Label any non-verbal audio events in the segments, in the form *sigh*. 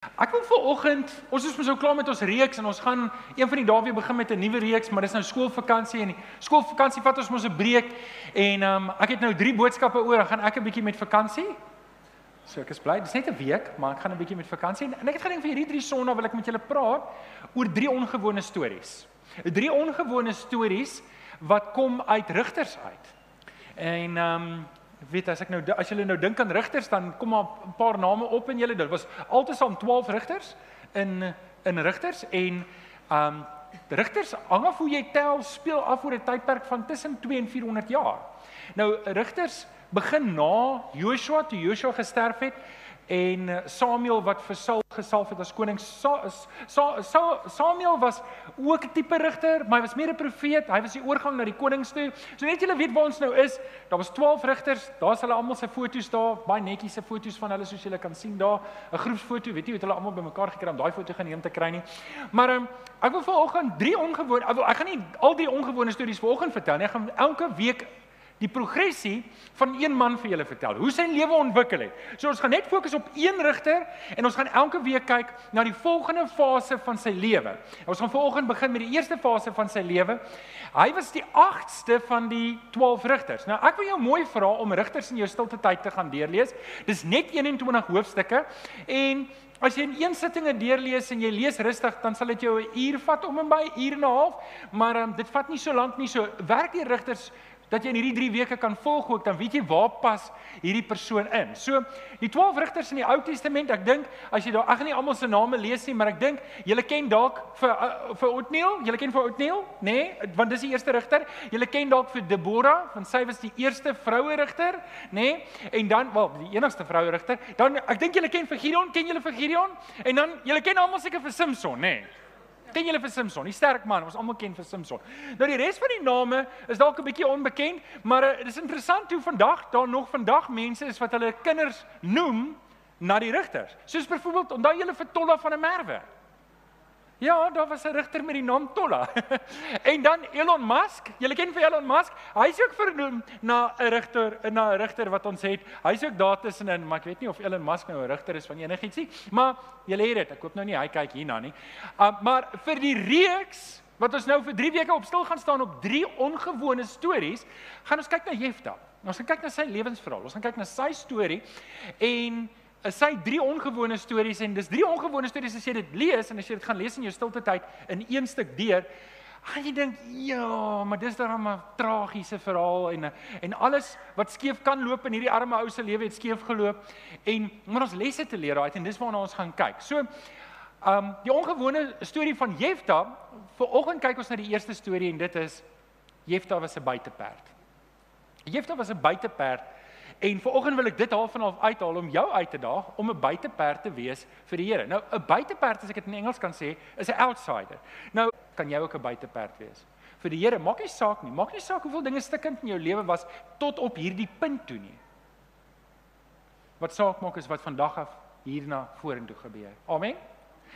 Ek wil vir oggend, ons is mos nou klaar met ons reeks en ons gaan een van die dae weer begin met 'n nuwe reeks, maar dis nou skoolvakansie en die skoolvakansie vat ons mos 'n breek en um, ek het nou drie boodskappe oor, dan gaan ek 'n bietjie met vakansie. So ek is bly, dis net 'n week, maar ek gaan 'n bietjie met vakansie en, en ek het gedink vir hierdie drie sonnae wil ek met julle praat oor drie ongewone stories. Drie ongewone stories wat kom uit rigters uit. En ehm um, weet as ek nou as julle nou dink aan rigters dan kom maar 'n paar name op in julle. Dit was altesaam 12 rigters in in rigters en um rigters hang af hoe jy tel speel af oor 'n tydperk van tussen 2 en 400 jaar. Nou rigters begin na Joshua toe Joshua gesterf het en eh, Samuel wat vir Saul gesalf het as koning. Sa, Sa, Sa, Samuel was ook 'n tipe rigter, maar hy was meer 'n profeet. Hy was die oorgang na die konings toe. So net julle weet waar ons nou is. Daar was 12 rigters. Daar's hulle almal se foto's daar, baie netjies se foto's van hulle soos julle kan sien daar. 'n Groepsfoto, weet jy, het hulle almal bymekaar gekry om daai foto geneem te kry nie. Maar um, ek wil vanoggend drie ongewone ek, ek gaan nie al die ongewone stories vanoggend vertel nie. Ek gaan elke week die progressie van een man vir julle vertel. Hoe sy lewe ontwikkel het. So ons gaan net fokus op een rigter en ons gaan elke week kyk na die volgende fase van sy lewe. Ons gaan vanoggend begin met die eerste fase van sy lewe. Hy was die 8ste van die 12 rigters. Nou ek wil jou mooi vra om rigters in jou stilte tyd te gaan deurlees. Dis net 21 hoofstukke en As jy in een sitting dit deurlees en jy lees rustig, dan sal dit jou 'n uur vat om en by 'n uur en 'n half, maar um, dit vat nie so lank nie. So werk die rigters dat jy in hierdie 3 weke kan volg ook dan weet jy waar pas hierdie persoon in. So die 12 rigters in die Ou Testament, ek dink as jy daar gaan nie almal se name lees nie, maar ek dink julle ken dalk vir uh, vir Otniel, julle ken vir Otniel, nê? Nee, want dis die eerste rigter. Julle ken dalk vir Deborah, want sy was die eerste vroue rigter, nê? Nee? En dan wel die enigste vroue rigter. Dan ek dink julle ken vir Gideon, ken julle vir Gideon? En dan julle ken almal seker vir Samson, nê? Nee? Ken julle vir Samson, die sterk man, ons almal ken vir Samson. Nou die res van die name is dalk 'n bietjie onbekend, maar dit uh, is interessant hoe vandag daar nog vandag mense is wat hulle kinders noem na die rigters. Soos byvoorbeeld, onthou julle vir Tolla van der Merwe? Ja, daar was 'n rigter met die naam Tolla. *laughs* en dan Elon Musk, julle ken vir Elon Musk, hy's ook vernoem na 'n rigter, na 'n rigter wat ons het. Hy's ook daar tussenin, maar ek weet nie of Elon Musk nou 'n rigter is van enigiets nie, maar julle het dit. Ek hoop nou nie hy kyk hierna nie. Uh, maar vir die reeks wat ons nou vir 3 weke op stil gaan staan op drie ongewone stories, gaan ons kyk na Jefta. Ons gaan kyk na sy lewensverhaal. Ons gaan kyk na sy storie en is sy drie ongewone stories en dis drie ongewone stories as jy dit lees en as jy dit gaan lees in jou stilte tyd in een stuk deur gaan jy dink ja maar dis dan 'n tragiese verhaal en en alles wat skeef kan loop in hierdie arme ou se lewe het skeef geloop. En maar ons lesse te leer uit en dis waarna ons gaan kyk. So um die ongewone storie van Jefta vanoggend kyk ons na die eerste storie en dit is Jefta was 'n buiteperd. Jefta was 'n buiteperd En vanoggend wil ek dit half-en-half uithaal om jou uit te daag om 'n buiteperd te wees vir die Here. Nou 'n buiteperd as ek dit in Engels kan sê, is 'n outsider. Nou kan jy ook 'n buiteperd wees vir die Here. Maak nie saak nie. Maak nie saak hoeveel dinge stikkend in jou lewe was tot op hierdie punt toe nie. Wat saak maak is wat vandag af hierna vorentoe gebeur. Amen.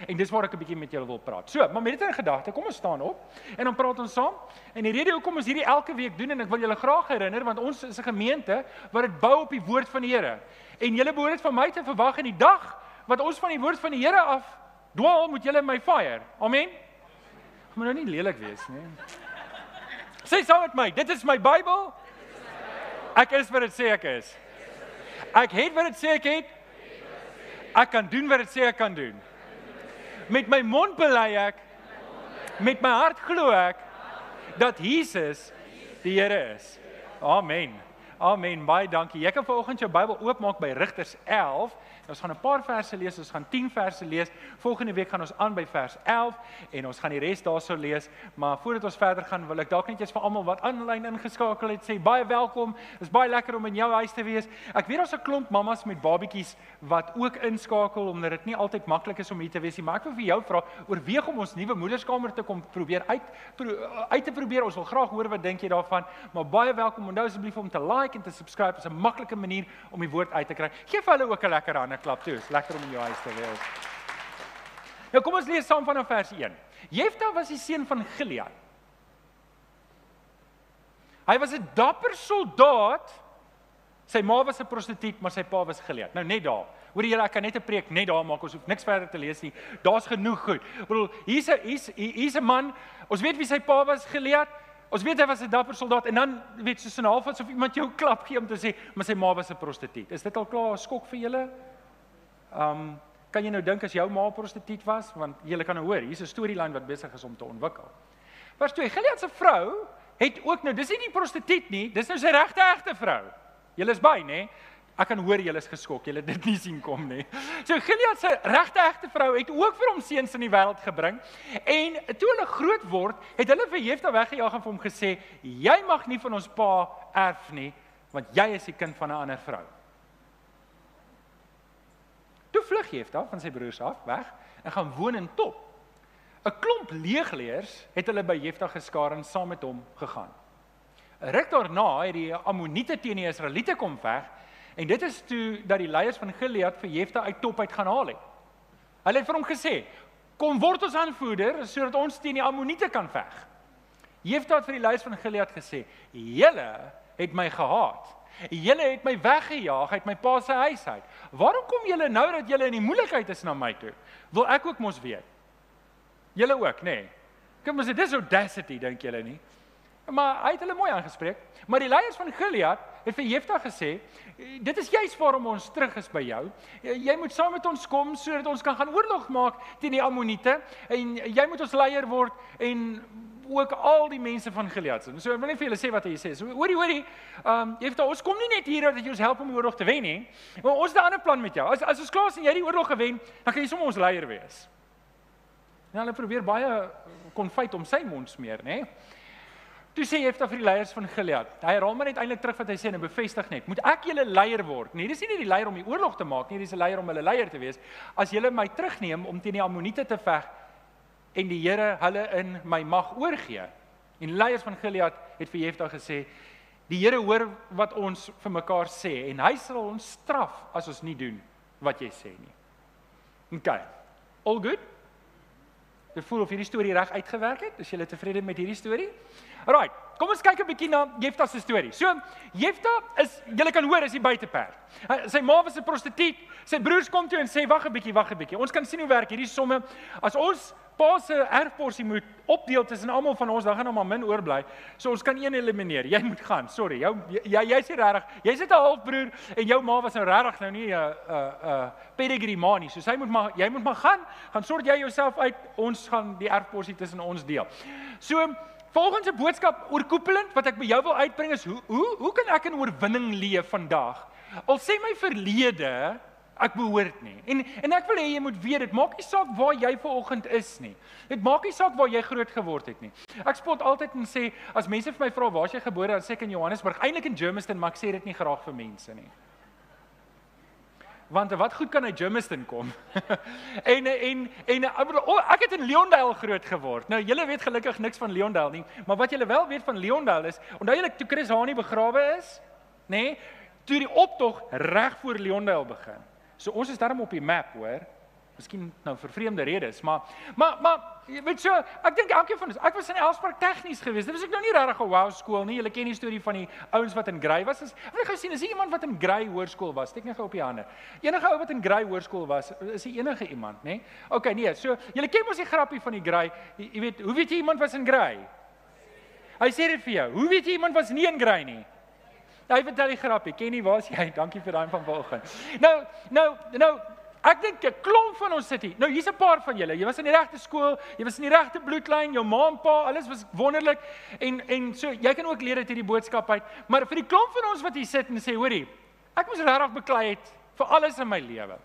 En dis waar ek 'n bietjie met julle wil praat. So, maar met dit in gedagte, kom ons staan op en dan praat ons saam. En die rede hoekom ons hierdie elke week doen en ek wil julle graag herinner want ons is 'n gemeente wat dit bou op die woord van die Here. En julle behoort van my te verwag in die dag wat ons van die woord van die Here af dwaal, moet julle my fire. Amen. Ek moet nou nie lelik wees nie. Sê saam met my, dit is my Bybel. Ek is wat dit sê ek is. Ek het wat dit sê ek het. Ek kan doen wat dit sê ek kan doen. Met my mond bely ek met my hart glo ek dat Jesus die Here is. Amen. Amen. Baie dankie. Jy kan vanoggend jou Bybel oopmaak by Rigters 11 Ons gaan 'n paar verse lees, ons gaan 10 verse lees. Volgende week gaan ons aan by vers 11 en ons gaan die res daarso lees. Maar voordat ons verder gaan, wil ek dalk net eers vir almal wat aanlyn ingeskakel het sê baie welkom. Dit is baie lekker om in jou huis te wees. Ek weet daar's 'n klomp mammas met babatjies wat ook inskakel omdat dit nie altyd maklik is om hier te wees nie. Maar ek wil vir jou vra, oorweeg om ons nuwe moederskamer te kom probeer uit pro, uit te probeer. Ons wil graag hoor wat dink jy daarvan. Maar baie welkom. Onthou asseblief om te like en te subscribe. Dit is 'n maklike manier om die woord uit te kry. Geef hulle ook 'n lekker hand 'n klap toe. Dis lekker om in jou huis te wees. Nou kom ons lees saam vanaf vers 1. Jefta was die seun van Gilead. Hy was 'n dapper soldaat. Sy ma was 'n prostituut, maar sy pa was Gilead. Nou net daar. Hoor julle, ek kan net 'n preek net daar maak. Ons hoef niks verder te lees nie. Daar's genoeg goed. Ek bedoel, hier's 'n hier's 'n man. Ons weet wie sy pa was geleerd. Ons weet hy was 'n dapper soldaat en dan weet soos 'n half asof iemand jou klap gee om te sê, maar sy ma was 'n prostituut. Is dit al klaar 'n skok vir julle? Um kan jy nou dink as jou ma prostituut was? Want julle kan nou hoor, hier's 'n storielyn wat besig is om te ontwikkel. Vers 2. Gilead se vrou het ook nou, dis nie die prostituut nie, dis nou sy regte egte vrou. Julle is by, nê? Ek kan hoor julle is geskok. Julle dit nie sien kom nie. So Gilead se regte egte vrou het ook vir hom seuns in die wêreld gebring. En toe hulle groot word, het hulle vir Jefta weggejaag en vir hom gesê: "Jy mag nie van ons pa erf nie, want jy is die kind van 'n ander vrou." Vlug Jefta van sy broers af weg en gaan woon in Top. 'n Klomp leegleers het hulle by Jefta geskaar en saam met hom gegaan. 'n Ruk daarna het die Ammoniete teen die Israeliete kom veg En dit is toe dat die leiers van Gilead vir Jefta uit top uit gaan haal het. Hulle het vir hom gesê: "Kom word ons aanvoerder sodat ons teen die Ammoniete kan veg." Jefta het vir die leiers van Gilead gesê: "Julle het my gehaat. Julle het my weggejaag uit my pa se huis uit. Waarom kom julle nou dat julle in die moeilikheid is na my toe? Wil ek ook mos weet? Julle ook, nê? Nee. Kom ons, dit is audacity, dink julle nie? Maar hy het hulle mooi aangespreek. Maar die leiers van Gilead het vir Jefta gesê, dit is juist waarom ons terug is by jou. Jy moet saam met ons kom sodat ons kan gaan oorlog maak teen die Ammoniete en jy moet ons leier word en ook al die mense van Gilead. So ek wil net vir julle sê wat hy sê. So hoorie hoorie, ehm um, Jefta, ons kom nie net hier dat jy ons help om die oorlog te wen nie. Maar ons het 'n ander plan met jou. As as ons klaar is en jy die oorlog gewen, dan kan jy sommer ons leier wees. Ja, hulle probeer baie konfyt om sy mond smeer, nê? Nee? Toe sê Jefta vir die leiers van Gilead. Hy herhaal maar net eintlik terug wat hy sê en bevestig net. Moet ek julle leier word? Nee, dis nie net die leier om die oorlog te maak nie, dis 'n leier om hulle leier te wees. As julle my terugneem om teen die Ammoniete te veg en die Here hulle in my mag oorgee. En leiers van Gilead het vir Jefta gesê: "Die Here hoor wat ons vir mekaar sê en hy sal ons straf as ons nie doen wat jy sê nie." OK. All good? Dit voel of hierdie storie reg uitgewerk het. Is julle tevrede met hierdie storie? Alraai, kom ons kyk 'n bietjie na Jefta se storie. So, Jefta is, julle kan hoor, is die buiteperd. Sy ma was 'n prostituut. Sy broers kom toe en sê, "Wag 'n bietjie, wag 'n bietjie. Ons kan sien hoe werk hierdie somme. As ons pa se erfporsie moet opdeel tussen almal van ons, dan gaan hom maar min oorbly. So ons kan een elimineer. Jy moet gaan. Sorry. Jou jy jy's jy regtig. Jy's net 'n halfbroer en jou ma was nou regtig nou nie 'n 'n 'n pedigree ma nie. So sy moet maar jy moet maar gaan. Gaan sorg jy jouself uit. Ons gaan die erfporsie tussen ons deel. So Volgens 'n boodskap oorkoepelend wat ek by jou wil uitbring is hoe hoe hoe kan ek in oorwinning leef vandag? Al sê my verlede ek behoort nie. En en ek wil hê jy moet weet dit maak nie saak waar jy vanoggend is nie. Dit maak nie saak waar jy groot geword het nie. Ek spot altyd en sê as mense vir my vra waar jy gebore is, dan sê ek in Johannesburg, eintlik in Germiston, maar ek sê dit nie graag vir mense nie want wat goed kan uit Germiston kom. *laughs* en en en ek het in Leondale groot geword. Nou julle weet gelukkig niks van Leondale nie, maar wat julle wel weet van Leondale is, onthou julle toe Chris Hani begrawe is, nê? Nee, toe die optog reg voor Leondale begin. So ons is daarom op die map, hoor. Miskien nou vir vreemde redes, maar maar maar jy weet so, ek dink elkeen van ons, ek was in Elspark tegnies geweest. Dit was ek nou nie regtig 'n wow skool nie. Julle ken die storie van die ouens wat in Grey was. Ek het gesien, is iemand wat in Grey hoërskool was. Steek net gou op die hande. Enige ou wat in Grey hoërskool was, is hy enige iemand, nê? Nee? OK, nee. So, julle ken mos die grappie van die Grey. Jy, jy weet, hoe weet jy iemand was in Grey? Hy sê dit vir jou. Hoe weet jy iemand was nie in Grey nie? Hy vertel die grappie. Kenny, waar's jy? *laughs* Dankie vir daai van vanoggend. Nou, nou, nou Ek dink 'n klomp van ons sit hier. Nou hier's 'n paar van julle. Jy was in die regte skool, jy was in die regte bloedlyn, jou ma en pa, alles was wonderlik. En en so jy kan ook leer uit hierdie boodskap uit. Maar vir die klomp van ons wat hier sit en sê, hoorie, ek moes regtig beklei het vir alles in my lewe.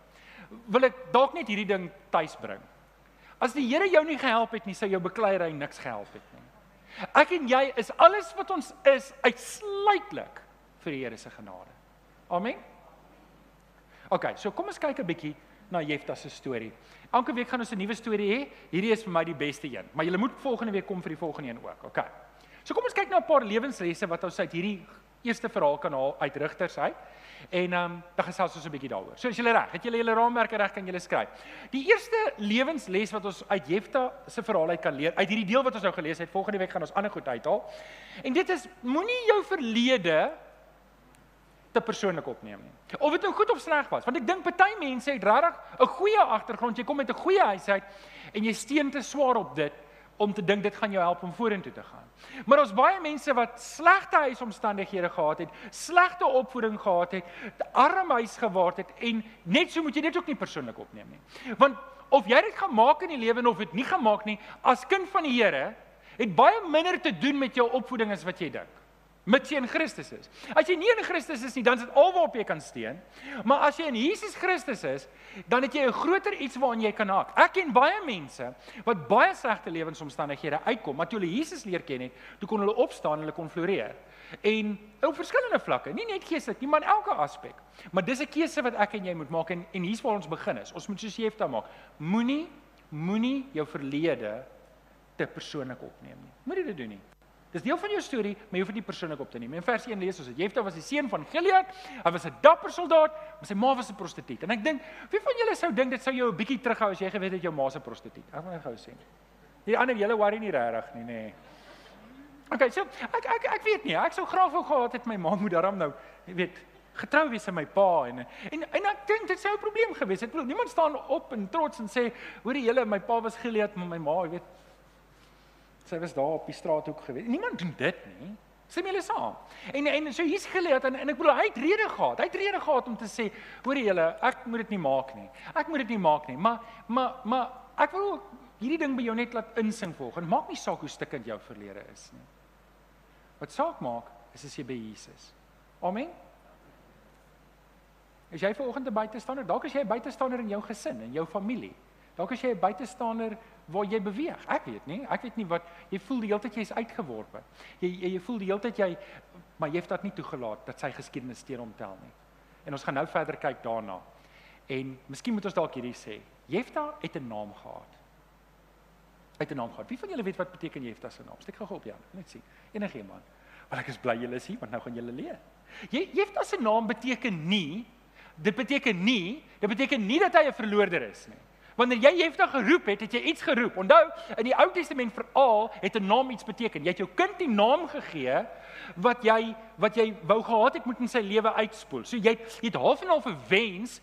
Wil ek dalk net hierdie ding tuis bring. As die Here jou nie gehelp het nie, sou jou bekleierery niks gehelp het nie. Ek en jy is alles wat ons is uitsluitlik vir die Here se genade. Amen. OK, so kom ons kyk 'n bietjie na Jefta se storie. Elke week gaan ons 'n nuwe storie hê. Hierdie is vir my die beste een, maar jy moet volgende week kom vir die volgende een ook. OK. So kom ons kyk na 'n paar lewenslesse wat ons uit hierdie eerste verhaal kan haal uit Rigters uit. En ehm um, dan gesels ons 'n bietjie daaroor. So as julle reg, het julle julle raamwerke reg kan julle skryf. Die eerste lewensles wat ons uit Jefta se verhaal uit kan leer, uit hierdie deel wat ons nou gelees het, volgende week gaan ons ander goed uithaal. En dit is moenie jou verlede te persoonlik opneem nie. Of dit nou goed of sleg was, want ek dink party mense het regtig 'n goeie agtergrond, jy kom met 'n goeie huis uit en jy steun te swaar op dit om te dink dit gaan jou help om vorentoe te gaan. Maar ons baie mense wat slegte huisomstandighede gehad het, slegte opvoeding gehad het, arm huis geword het en net so moet jy dit ook nie persoonlik opneem nie. Want of jy dit gaan maak in die lewe of dit nie gaan maak nie, as kind van die Here, het baie minder te doen met jou opvoeding as wat jy dink mits jy in Christus is. As jy nie in Christus is nie, dan is dit alwaarop jy kan steun. Maar as jy in Jesus Christus is, dan het jy 'n groter iets waaraan jy kan haak. Ek ken baie mense wat baie slegte lewensomstandighede uitkom, maar toe hulle Jesus leer ken het, toe kon hulle opstaan en hulle kon floreer. En op verskillende vlakke, nie net geestelik nie, maar in elke aspek. Maar dis 'n keuse wat ek en jy moet maak en en hier's waar ons begin is. Ons moet soos Jefta maak. Moenie moenie jou verlede te persoonlik opneem nie. Moenie dit doen nie. Dis deel van jou storie, maar jy hoef dit nie persoonlik op te neem. In vers 1 lees ons dat Jefta was die seun van Gilead. Hy was 'n dapper soldaat, maar sy ma was 'n prostituut. En ek dink, wie van julle sou dink dit sou jou 'n bietjie terughou as jy geweet het jou ma se prostituut? Ek wil net gou sê. Die ander julle worry nie regtig nie, nê. Nee. Okay, so ek ek ek weet nie. Ek sou graag wou gehad het my ma moet daarom nou, jy weet, getrou wees aan my pa en en en ek dink dit sou 'n probleem gewees het. Niemand staan op en trots en sê, hoorie julle, my pa was Gilead, maar my ma, jy weet, sy was daar op die straathoek gewees. Niemand doen dit nie. Sê my hulle saam. En en so hier's geleer en en ek bedoel hy het rede gehad. Hy het rede gehad om te sê, hoorie julle, ek moet dit nie maak nie. Ek moet dit nie maak nie. Maar maar maar ek wil hierdie ding by jou net laat insing volgens. Maak nie saak hoe stikkend jou verlede is nie. Wat saak maak is as jy by Jesus. Amen. Is jy vanoggend 'n buitestander? Dalk is jy 'n buitestander in jou gesin en jou familie. Dalk is jy 'n buitestander waar jy beweeg. Ek weet nie. Ek weet nie wat jy voel die hele tyd jy is uitgeworpe. Jy, jy jy voel die hele tyd jy maar jy het dit nie toegelaat dat sy geskiedenis teen hom tel nie. En ons gaan nou verder kyk daarna. En miskien moet ons dalk hierdie sê. Jefta het 'n naam gehad. Het 'n naam gehad. Wie van julle weet wat beteken Jefta se naam? Steek gou op Jan. Net sien. Enige iemand. Want ek is bly julle is hier want nou gaan julle leer. Jefta se naam beteken nie dit beteken nie, dit beteken nie dat hy 'n verloorder is nie. Wanneer jy Jefta geroep het, het jy iets geroep. Onthou, in die Ou Testament veral het 'n naam iets beteken. Jy het jou kind die naam gegee wat jy wat jy wou gehad het moet in sy lewe uitspoel. So jy het, jy het half en half 'n wens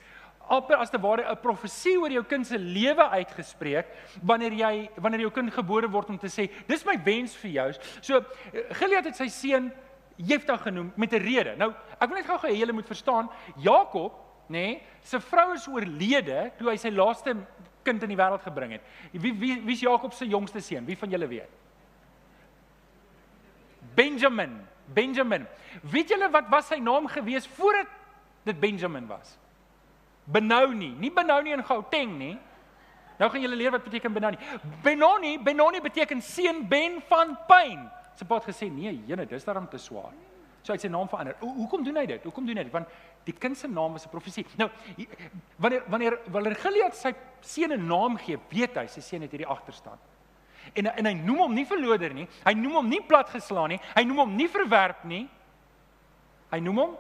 amper as te ware 'n profesie oor jou kind se lewe uitgespreek wanneer jy wanneer jou kind gebore word om te sê dis my wens vir jou. So Gilead het sy seun Jefta genoem met 'n rede. Nou, ek wil net gou hê julle moet verstaan, Jakob, nê, nee, sy vrou is oorlede toe hy sy laaste kind in die wêreld gebring het. Wie wie wie's Jakob se jongste seun? Wie van julle weet? Benjamin. Benjamin. Weet julle wat was sy naam gewees voordat dit Benjamin was? Benoni, nie Benoni in Gauteng nie. Nou gaan julle leer wat beteken Benoni. Benoni, Benoni beteken seun Ben van pyn. Sy pa het gesê nee, jene, dis daarom te swaar. So hy het sy naam verander. Ho hoekom doen hy dit? Hoekom doen hy dit? Want die kind se naam is 'n profesie. Nou, wanneer wanneer wanneer Gilead sy seun 'n naam gee, weet hy sy seun het hierdie agterstand. En en hy noem hom nie verloder nie. Hy noem hom nie platgeslaan nie. Hy noem hom nie verwerp nie. Hy noem hom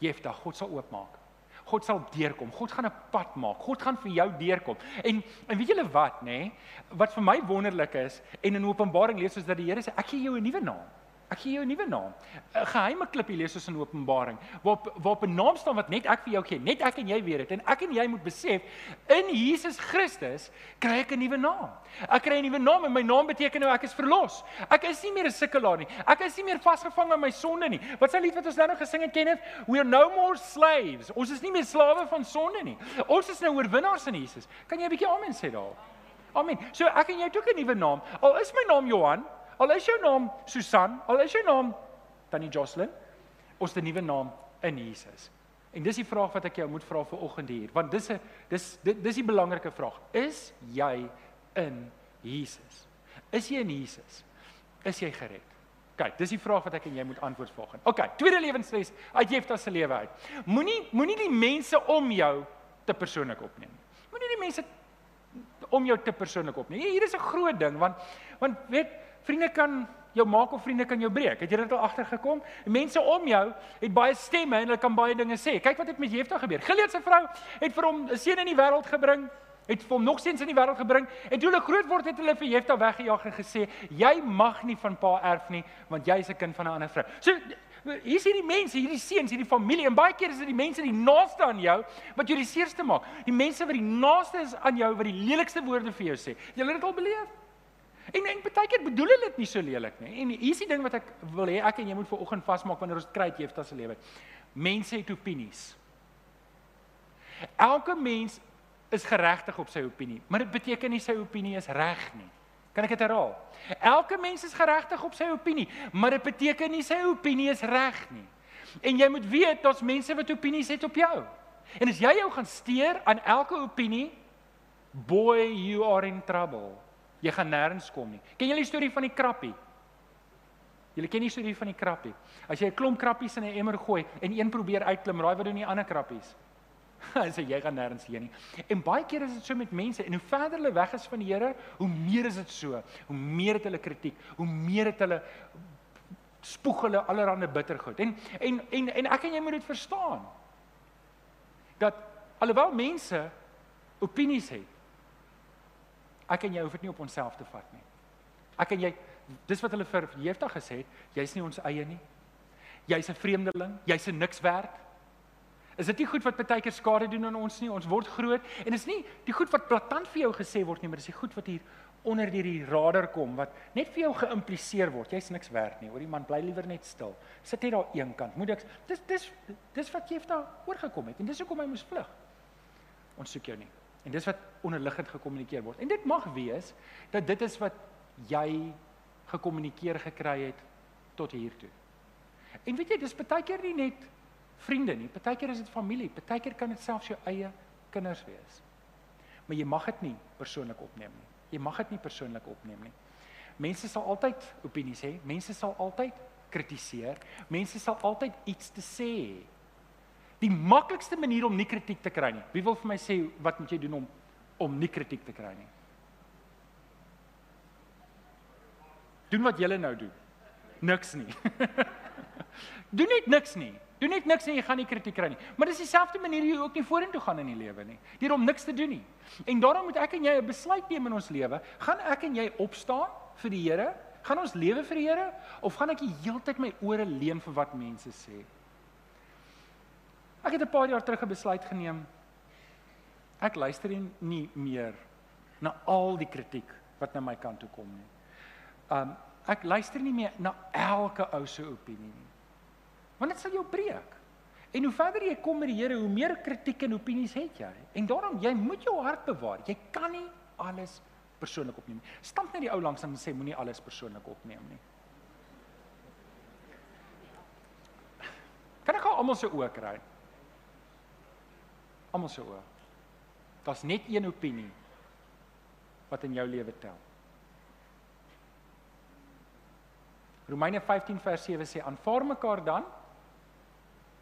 Jefta, God sal oopmaak. God sal deurkom. God gaan 'n pad maak. God gaan vir jou deurkom. En en weet julle wat, nê? Wat vir my wonderlik is en in Openbaring lees ons dat die Here sê ek gee jou 'n nuwe naam. Ek gee jou 'n nuwe naam. 'n Geheime klip lees ons in Openbaring waarop waarop 'n naam staan wat net ek vir jou gee, net ek en jy weet dit. En ek en jy moet besef in Jesus Christus kry ek 'n nuwe naam. Ek kry 'n nuwe naam en my naam beteken nou ek is verlos. Ek is nie meer 'n sukkelaar nie. Ek is nie meer vasgevang aan my sonde nie. Wat s'n lied wat ons nou nog gesing het Kenneth? We are no more slaves. Ons is nie meer slawe van sonde nie. Ons is nou oorwinnaars in Jesus. Kan jy 'n bietjie amen sê daar? Amen. So ek en jy het ook 'n nuwe naam. Al is my naam Johan, Al is jou naam Susan, al is jou naam Tannie Jocelyn, ons het 'n nuwe naam in Jesus. En dis die vraag wat ek jou moet vra vir oggend hier, want dis 'n dis dis die belangrike vraag. Is jy in Jesus? Is jy in Jesus? Is jy gered? Kyk, dis die vraag wat ek en jy moet antwoord volgens. OK, tweede lewensles uit Jefta se lewe uit. Moenie moenie die mense om jou te persoonlik opneem. Moenie die mense om jou te persoonlik opneem. Hier is 'n groot ding want want weet Vriende kan jou maak of vriende kan jou breek. Het jy dit al agtergekom? Mense om jou het baie stemme en hulle kan baie dinge sê. Kyk wat het met Jefta gebeur. Gilead se vrou het vir hom 'n seun in die wêreld gebring, het hom nog seuns in die wêreld gebring en toe hulle groot word het hulle vir Jefta weggejaag en gesê: "Jy mag nie van pa erf nie, want jy's 'n kind van 'n ander vrou." So hier's hierdie mense, hierdie seuns, hierdie familie en baie keer is dit die mense die naaste aan jou wat jou die seerste maak. Die mense wat die naaste is aan jou wat die lelikste woorde vir jou sê. Jy het dit al beleef. En en baie keer bedoel hulle dit nie so lelik nie. En hier's die ding wat ek wil hê ek en jy moet vir oggend vasmaak wanneer ons kry het as 'n lewe. Mense het opinies. Elke mens is geregtig op sy opinie, maar dit beteken nie sy opinie is reg nie. Kan ek dit herhaal? Elke mens is geregtig op sy opinie, maar dit beteken nie sy opinie is reg nie. En jy moet weet daar's mense wat opinies het op jou. En as jy jou gaan steur aan elke opinie, boy, you are in trouble. Jy gaan nêrens kom nie. Ken jy die storie van die krappie? Jy ken die storie van die krappie. As jy 'n klomp krappies in 'n emmer gooi en een probeer uitklim, raai wat doen die ander krappies? *laughs* Hy sê jy gaan nêrens heen nie. En baie keer is dit so met mense en hoe verder hulle weg is van die Here, hoe meer is dit so. Hoe meer het hulle kritiek, hoe meer het hulle spoeg hulle allerlei bittergoed. En en en en ek en jy moet dit verstaan. Dat alhoewel mense opinies het, ek en jy hoef dit nie op onsself te vat nie. Ek en jy dis wat hulle vir Jefta gesê het, jy's nie ons eie nie. Jy's 'n vreemdeling, jy's 'n niks werd. Is dit nie goed wat baie keer skade doen aan ons nie? Ons word groot en is nie die goed wat platant vir jou gesê word nie, maar dis die goed wat hier onder deur die radar kom wat net vir jou geïmpliseer word. Jy's niks werd nie. Hoor die man bly liewer net stil. Sit net daar eenkant. Moet ek dis dis dis wat daar oorgekom het en dis hoekom hy moes vlug. Ons soek jou nie. En dis wat onderliggend gekommunikeer word. En dit mag wees dat dit is wat jy gekommunikeer gekry het tot hier toe. En weet jy, dis baie keer nie net vriende nie. Partykeer is dit familie, partykeer kan dit selfs jou eie kinders wees. Maar jy mag dit nie persoonlik opneem nie. Jy mag dit nie persoonlik opneem nie. Mense sal altyd opinies hê, mense sal altyd kritiseer, mense sal altyd iets te sê hê. Die maklikste manier om nie kritiek te kry nie. Wie wil vir my sê wat moet jy doen om om nie kritiek te kry nie? Doen wat julle nou doen. Niks nie. *laughs* doen net niks nie. Doen net niks en jy gaan nie kritiek kry nie. Maar dis dieselfde manier jy ook nie vorentoe gaan in die lewe nie. Deur om niks te doen nie. En daarom moet ek en jy 'n besluit neem in ons lewe. Gaan ek en jy opstaan vir die Here? Gaan ons lewe vir die Here of gaan ek die hele tyd my ore leen vir wat mense sê? Ek het 'n paar jaar terug 'n besluit geneem. Ek luister nie meer na al die kritiek wat na my kant toe kom nie. Um ek luister nie meer na elke ou se opinie nie. Want dit sal jou breek. En hoe verder jy kom met die Here, hoe meer kritiek en opinies het jy. En daarom jy moet jou hart bewaar. Jy kan nie alles persoonlik opneem nie. Stamp net die ou langs en sê moenie alles persoonlik opneem nie. Kan ek gou almal se oë kry? Almal se oë. Daar's net een opinie wat in jou lewe tel. Romeine 15 vers 7 sê aanvaar mekaar dan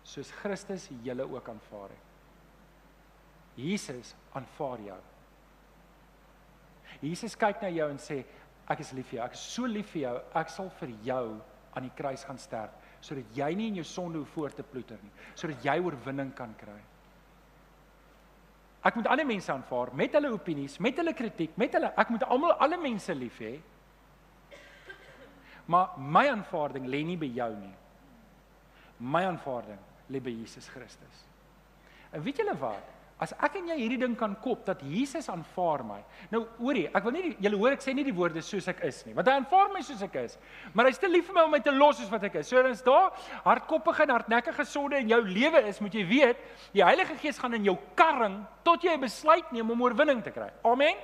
soos Christus julle ook aanvaar het. Jesus aanvaar jou. Jesus kyk na jou en sê ek is lief vir jou. Ek is so lief vir jou. Ek sal vir jou aan die kruis gaan sterf sodat jy nie in jou sonde hoef voort te ploeter nie, sodat jy oorwinning kan kry. Ek moet ander mense aanvaar met hulle opinies, met hulle kritiek, met hulle ek moet almal alle mense lief hê. Maar my aanvaarding lê nie by jou nie. My aanvaarding lê by Jesus Christus. En weet julle wat? As ek en jy hierdie ding kan kop dat Jesus aanvaar my. Nou hoorie, ek wil nie julle hoor ek sê nie die woorde soos ek is nie, want hy aanvaar my soos ek is. Maar hy's te lief vir my om my te los soos wat ek is. So dan is daar hardkoppige en hardnekkige sonde in jou lewe is, moet jy weet, die Heilige Gees gaan in jou karring tot jy 'n besluit neem om oorwinning te kry. Amen.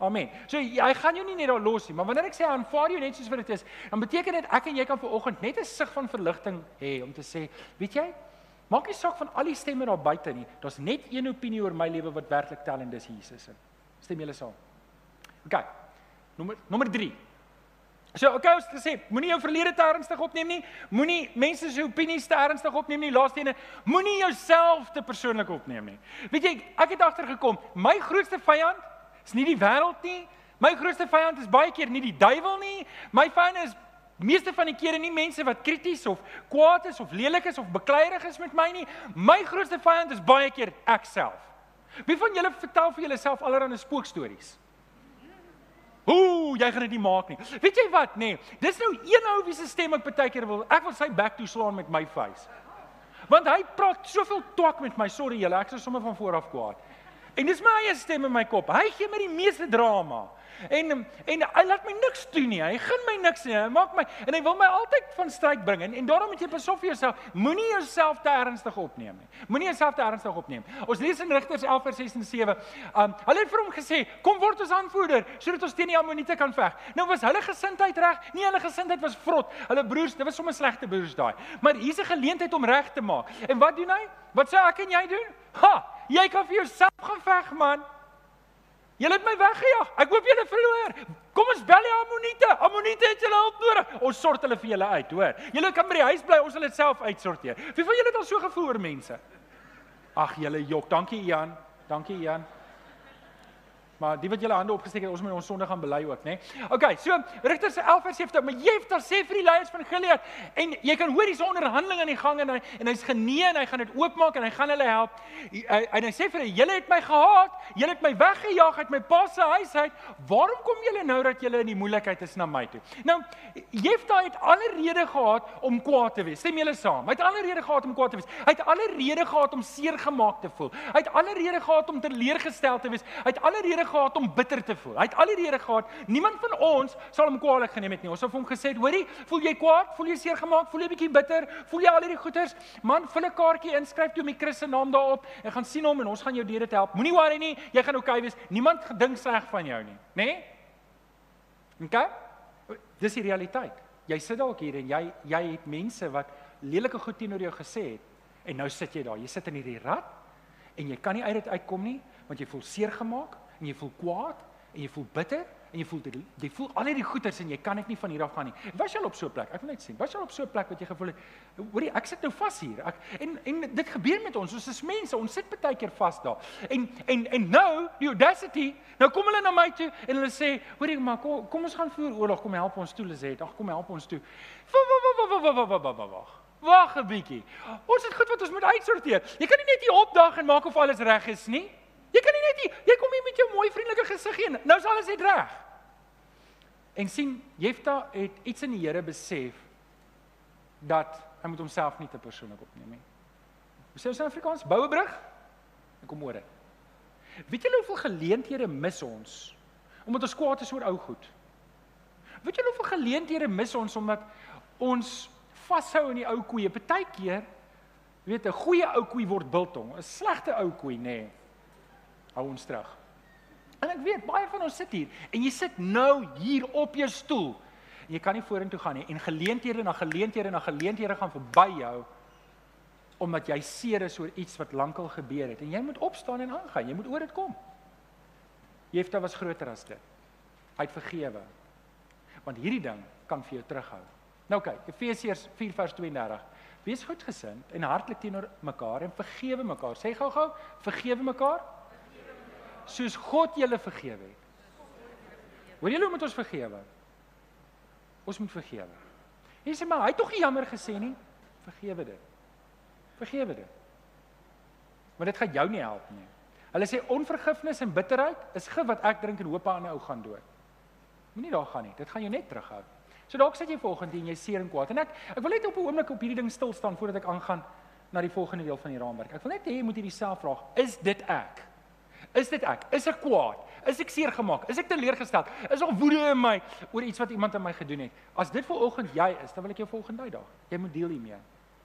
Amen. So hy gaan jou nie net daar los nie, maar wanneer ek sê aanvaar jou net soos wat dit is, dan beteken dit ek en jy kan vanoggend net 'n sig van verligting hê om te sê, weet jy, maak nie saak van al die stemme daar buite nie. Daar's net een opinie oor my lewe wat werklik tel en dis Jesus se. Stem julle saam? OK. Nommer nommer 3. So, okay, ons het gesê, moenie jou verlede te ernstig opneem nie. Moenie mense se opinies te ernstig opneem nie. Laaste ene, moenie jouself te persoonlik opneem nie. Weet jy, ek het agtergekom, my grootste vyand Dis nie die wêreld nie. My grootste vyand is baie keer nie die duiwel nie. My vyand is meeste van die kere nie mense wat krities of kwaad is of lelik is of bekleierig is met my nie. My grootste vyand is baie keer ek self. Wie van julle vertel vir julleself allerlei spookstories? Ooh, jy gaan dit nie maak nie. Weet jy wat? Nee, dis nou een ou wie se stem ek baie keer wil. Ek wil sy back toe slaan met my face. Want hy praat soveel twak met my. Sorry julle, ek is sommer van voor af kwaad. En dis my eie stem in my kop. Hy gee my die meeste drama. En en hy laat my niks doen nie. Hy gun my niks nie. Hy maak my en hy wil my altyd van stryd bring. En, en daarom moet jy pas op vir jouself. Moenie jouself te ernstig opneem nie. Moenie jouself te ernstig opneem. Ons lees in Rigters 11 vers 6 en 7. Um hulle het vir hom gesê, "Kom word ons aanvoerder sodat ons teen die Ammoniete kan veg." Nou was hulle gesindheid reg? Nee, hulle gesindheid was vrot. Hulle broers, dit was sommer slegte broers daai. Maar hier's 'n geleentheid om reg te maak. En wat doen hy? Wat sê ek en jy doen? Ha, jy kan vir jouself gaan veg, man. Julle het my weggejaag. Ek hoop julle verloor. Kom ons bel die Ammoniete. Ammoniete het julle hulp nodig. Ons sort hulle vir julle uit, hoor. Julle kan by die huis bly, ons sal dit self uitsorteer. Wie van julle het al so gevoel oor mense? Ag, julle jok. Dankie Ian. Dankie Ian. Maar die wat julle hande opgesteek het, ons moet ons sonde gaan bely ook, né? Nee? OK, so Rigters 11 vers 7, maar Jefter sê vir die leiers van Gilead en jy kan hoor hier's onderhandeling aan die gang en hy en hy's genee en hy gaan dit oopmaak en hy gaan hulle help. En hy sê vir hulle, julle het my gehaat, julle het my weggejaag uit my pa se huis uit. Waarom kom julle nou dat julle in die moeilikheid is na my toe? Nou, Jefter het alle rede gehad om kwaad te wees. Stem julle saam? Hy het alle rede gehad om kwaad te wees. Hy het alle rede gehad om seer gemaak te voel. Hy het alle rede gehad om teleurgestel te wees. Hy het alle rede gehad om bitter te voel. Hy het al die rede gehad. Niemand van ons sal hom kwaadlik geneem het nie. Ons het hom gesê, "Hoorie, voel jy kwaad? Voel jy seer gemaak? Voel jy bietjie bitter? Voel jy al hierdie goeters? Man, vul 'n kaartjie in, skryf toe met Chris se naam daarop en gaan sien hom en ons gaan jou deur dit help. Moenie worry nie, jy gaan oukei okay wees. Niemand gedink sleg van jou nie, nê? Nee? OK? Dis die realiteit. Jy sit dalk hier en jy jy het mense wat lelike goed teenoor jou gesê het en nou sit jy daar. Jy sit in hierdie rat en jy kan nie uit dit uitkom nie want jy voel seer gemaak en jy voel kwaad en jy voel bitter en jy voel jy voel al hierdie goeters en jy kan dit nie van hier af gaan nie. Was jy al op so 'n plek? Ek wil net sien. Was jy al op so 'n plek wat jy gevoel het, hoorie, ek sit nou vas hier. Ek en en dit gebeur met ons. Ons is mense. Ons sit baie keer vas daar. En en en nou, die audacity, nou kom hulle na my toe en hulle sê, hoorie, maar kom, kom ons gaan voer oorlog. Kom help ons toe, Lizet. Ag, kom help ons toe. Wag. Wag 'n bietjie. Ons het goed wat ons moet uitsorteer. Jy kan nie net hier opdag en maak of alles reg is nie. Jy kan nie net jy, jy kom hier met jou mooi vriendelike gesig heen. Nou is alles net reg. En sien, Jefta het iets in die Here besef dat hy moet homself nie te persoonlik opneem nie. Hoe sê ons in Afrikaans? Bou 'n brug. Ek kom oor dit. Weet julle hoeveel geleenthede mis ons omdat ons kwaad is oor ou goed? Weet julle hoeveel geleenthede mis ons omdat ons vashou in die ou koeie? Partykeer weet 'n goeie ou koei word biltong, 'n slegte ou koei nê. Nee hou ons terug. En ek weet baie van ons sit hier en jy sit nou hier op jou stoel. Jy kan nie vorentoe gaan nie en geleenthede na geleenthede na geleenthede gaan verby jou omdat jy seer is oor iets wat lankal gebeur het en jy moet opstaan en aangaan. Jy moet oor dit kom. Jefta was groter as dit. Hy het vergewe. Want hierdie ding kan vir jou terughou. Nou kyk, Efesiërs 4:32. Wees goedgesind en hartlik teenoor mekaar en vergewe mekaar. Sê gou-gou, vergewe mekaar soos God julle vergewe het. Hoor julle moet ons vergewe? Ons moet vergewe. Jy sê maar hy het tog nie jammer gesê nie. Vergewe dit. Vergewe dit. Maar dit gaan jou nie help nie. Hulle sê onvergifnis en bitterheid is gif wat ek drink en hoop 'n ander ou gaan dood. Moenie daar gaan nie. Dit gaan jou net terughou. So dalk sit jy volgende en jy seer en kwaad en ek ek wil net op 'n oomblik op hierdie ding stil staan voordat ek aangaan na die volgende deel van die raamwerk. Ek wil net hê jy moet hierdie self vraag. Is dit ek? Is dit ek? Is ek kwaad? Is ek seer gemaak? Is ek teleurgestel? Is daar woede in my oor iets wat iemand aan my gedoen het? As dit vanoggend jy is, dan wil ek jou volgende uitdaag. Jy moet deel hiermee.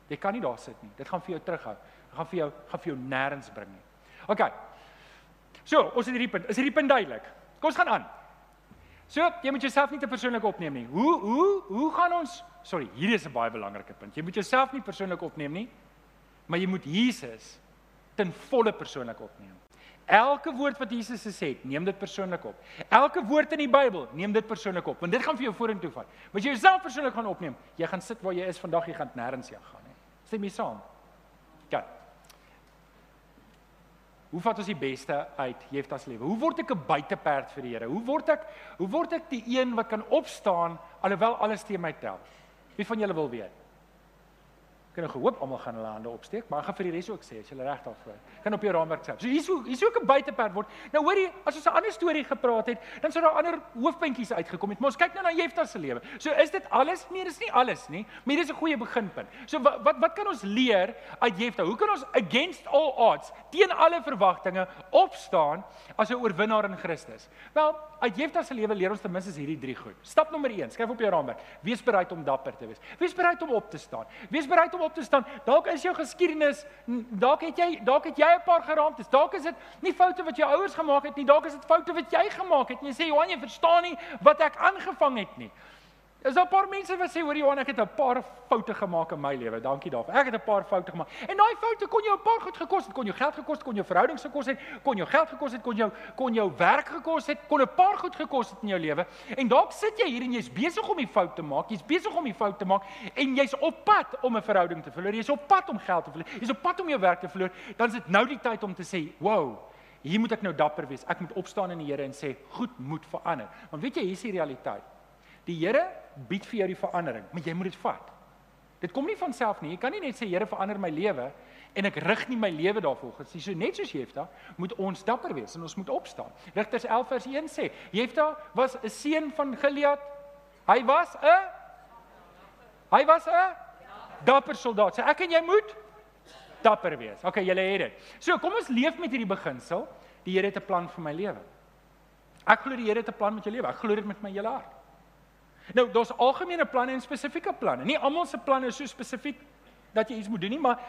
Jy kan nie daar sit nie. Dit gaan vir jou terughou. Dit gaan vir jou gaan vir jou nêrens bring nie. OK. So, ons het hierdie punt. Is hierdie punt duidelik? Kom ons gaan aan. So, jy moet jouself nie te persoonlik opneem nie. Hoe hoe hoe gaan ons Sorry, hierdie is 'n baie belangrike punt. Jy moet jouself nie persoonlik opneem nie, maar jy moet Jesus ten volle persoonlik opneem. Elke woord wat Jesus gesê het, neem dit persoonlik op. Elke woord in die Bybel, neem dit persoonlik op, want dit gaan vir jou vorentoe vat. As jy jouself persoonlik gaan opneem, jy gaan sit waar jy is vandag, jy gaan nêrens heen gaan nie. Stem jy saam? Ja. Hoe vat ons die beste uit Jefta se lewe? Hoe word ek 'n buiteperd vir die Here? Hoe word ek hoe word ek die een wat kan opstaan alhoewel alles teen my tel? Wie van julle wil weet? Ek het nou gehoop almal gaan hulle hande opsteek, maar ek gaan vir die res ook sê as jy reg daarvoor. Kan op jou raamwerk sê. So hier's hoe hier's ook 'n buiteperd word. Nou hoor jy, as ons 'n ander storie gepraat het, dan sou daar ander hoofpuntjies uitgekom het. Maar ons kyk nou na Jefta se lewe. So is dit alles? Nee, dis nie alles nie, maar dit is 'n goeie beginpunt. So wat wat wat kan ons leer uit Jefta? Hoe kan ons against all odds, teen alle verwagtinge opstaan as 'n oorwinnaar in Christus? Wel, uit Jefta se lewe leer ons ten minste hierdie drie goed. Stap nommer 1, skryf op jou raamwerk. Wees bereid om dapper te wees. Wees bereid om op te staan. Wees bereid om op te staan. Dalk is jou geskiedenis, dalk het jy dalk het jy 'n paar geraamtes. Dalk is dit nie foute wat jou ouers gemaak het nie, dalk is dit foute wat jy gemaak het. En jy sê Johan, jy verstaan nie wat ek aangevang het nie. Is daar 'n paar mense wat sê hoor Johan, ek het 'n paar foute gemaak in my lewe. Dankie daarvoor. Ek het 'n paar foute gemaak. En daai foute kon jou 'n paar goed gekos het. Kon jou geld gekos het, kon jou verhoudings gekos het, kon jou geld gekos het, kon jou kon jou werk gekos het, kon 'n paar goed gekos het in jou lewe. En dalk sit jy hier en jy's besig om die fout te maak. Jy's besig om die fout te maak en jy's op pad om 'n verhouding te verloor. Jy's op pad om geld te verloor. Jy's op pad om jou werk te verloor. Dan is dit nou die tyd om te sê, "Wow, hier moet ek nou dapper wees. Ek moet opstaan in die Here en sê, "Goed, moet verander." Want weet jy, hier is die realiteit. Die Here bied vir jou die verandering, maar jy moet dit vat. Dit kom nie van self nie. Jy kan nie net sê Here verander my lewe en ek rig nie my lewe daarvolgens nie. So net soos Jefta, moet ons dapper wees en ons moet opstaan. Rigters 11 vers 1 sê, Jefta was 'n seun van Gilead. Hy was 'n Hy was 'n dapper soldaat. So ek en jy moet dapper wees. Okay, julle het dit. So kom ons leef met hierdie beginsel. Die Here het 'n plan vir my lewe. Ek glo die Here het 'n plan met jou lewe. Ek glo dit met my hele hart. Nou, daar's algemene planne en spesifieke planne. Nie almal se planne is so spesifiek dat jy iets moet doen nie, maar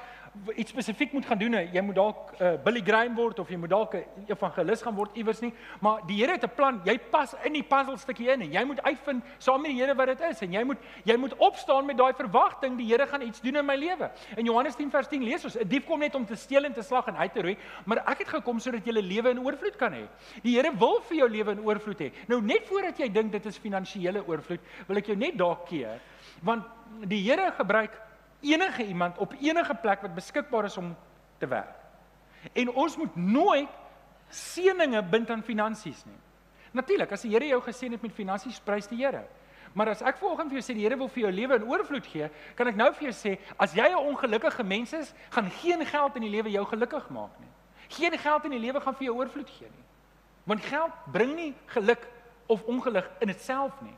iets spesifiek moet gaan doen. Jy moet dalk 'n uh, Billy Graham word of jy moet dalk 'n evangelis gaan word iewers nie, maar die Here het 'n plan. Jy pas in die puzzle stukkie in en jy moet uitvind saam met die Here wat dit is en jy moet jy moet opstaan met daai verwagting die Here gaan iets doen in my lewe. In Johannes 10 vers 10 lees ons: 'n Dief kom net om te steel en te slag en uit te roei, maar ek het gekom sodat jy 'n lewe in oorvloed kan hê. Die Here wil vir jou lewe in oorvloed hê. Nou net voordat jy dink dit is finansiële oorvloed, wil ek jou net daar keer, want die Here gebruik enige iemand op enige plek wat beskikbaar is om te werk. En ons moet nooit seëninge bind aan finansies nie. Natuurlik, as die Here jou geseën het met finansies, prys die Here. Maar as ek vanoggend vir jou sê die Here wil vir jou lewe in oorvloed gee, kan ek nou vir jou sê, as jy 'n ongelukkige mens is, gaan geen geld in die lewe jou gelukkig maak nie. Geen geld in die lewe gaan vir jou oorvloed gee nie. Want geld bring nie geluk of ongeluk in dit self nie.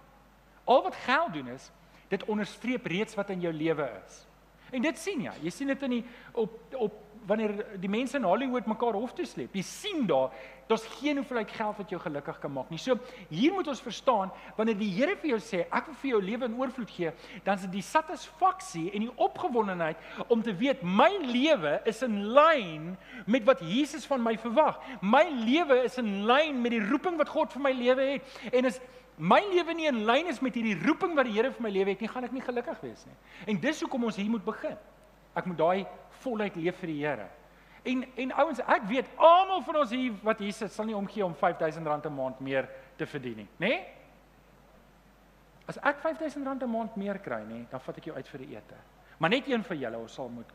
Al wat geld doen is, dit onderstreep reeds wat in jou lewe is. En dit sien jy. Jy sien dit in die op op wanneer die mense in Hollywood mekaar hof toe sleep. Jy sien daar, daar's geen hoeveelheid geld wat jou gelukkig kan maak nie. So hier moet ons verstaan wanneer die Here vir jou sê ek wil vir jou lewe in oorvloed gee, dan is dit die satisfaksie en die opgewondenheid om te weet my lewe is in lyn met wat Jesus van my verwag. My lewe is in lyn met die roeping wat God vir my lewe het. En is my lewe nie in lyn is met hierdie roeping wat die Here vir my lewe het nie, gaan ek nie gelukkig wees nie. En dis hoekom ons hier moet begin. Ek moet daai voluit leef vir die Here. En en ouens, ek weet almal van ons hier wat hier sit, sal nie omgee om R5000 'n maand meer te verdien nie, né? Nee? As ek R5000 'n maand meer kry, nê, dan vat ek jou uit vir 'n ete. Maar net een van julle, ons sal moet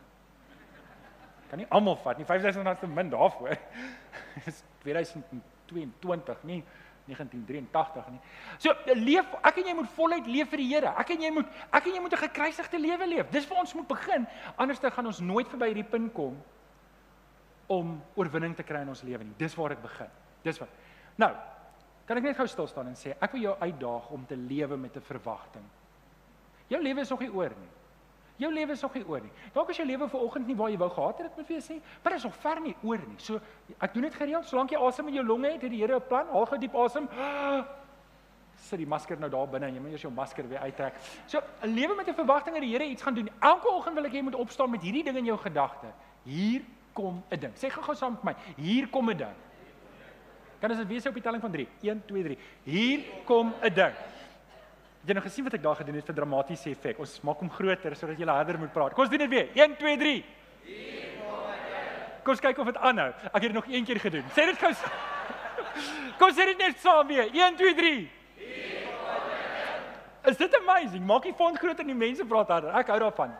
kan nie almal vat nie. R5000 te min daarvoor. *laughs* Dis 2022, nie 1983 nie. So leef ek en jy moet voluit leef vir die Here. Ek en jy moet ek en jy moet 'n gekruisigde lewe leef. Dis waar ons moet begin. Anders dan gaan ons nooit verby hierdie punt kom om oorwinning te kry in ons lewe nie. Dis waar dit begin. Dis wat. Nou, kan ek net gou stil staan en sê ek wil jou uitdaag om te lewe met 'n verwagting. Jou lewe is nog nie oor nie. Jou lewe is nog nie oor nie. Dalk is jou lewe vanoggend nie waar jy wou gehad het dit moet wees nie, maar dit is nog ver nie oor nie. So ek doen dit gereeld, solank jy asem in jou longe het, het die Here 'n plan. Haal gou diep asem. *gasps* Sit die masker nou daar binne en jy moet eers jou masker weer uittrek. So 'n lewe met 'n verwagting dat die Here iets gaan doen. Elke oggend wil ek jy moet opstaan met hierdie ding in jou gedagte. Hier kom 'n ding. Sê gou-gou saam met my. Hier kom 'n ding. Kan dit wees op die telling van 3? 1 2 3. Hier kom 'n ding. Het jy nou gesien wat ek daar gedoen het vir dramatiese effek? Ons maak hom groter sodat jy harder moet praat. Kom ons doen dit weer. 1 2 3. Kom ons kyk of dit aanhou. Ek het dit nog een keer gedoen. Sê dit gou. *laughs* Kom sê dit net saam weer. 1 2 3. Is dit amazing? Maak die font groter en die mense praat harder. Ek hou daarvan.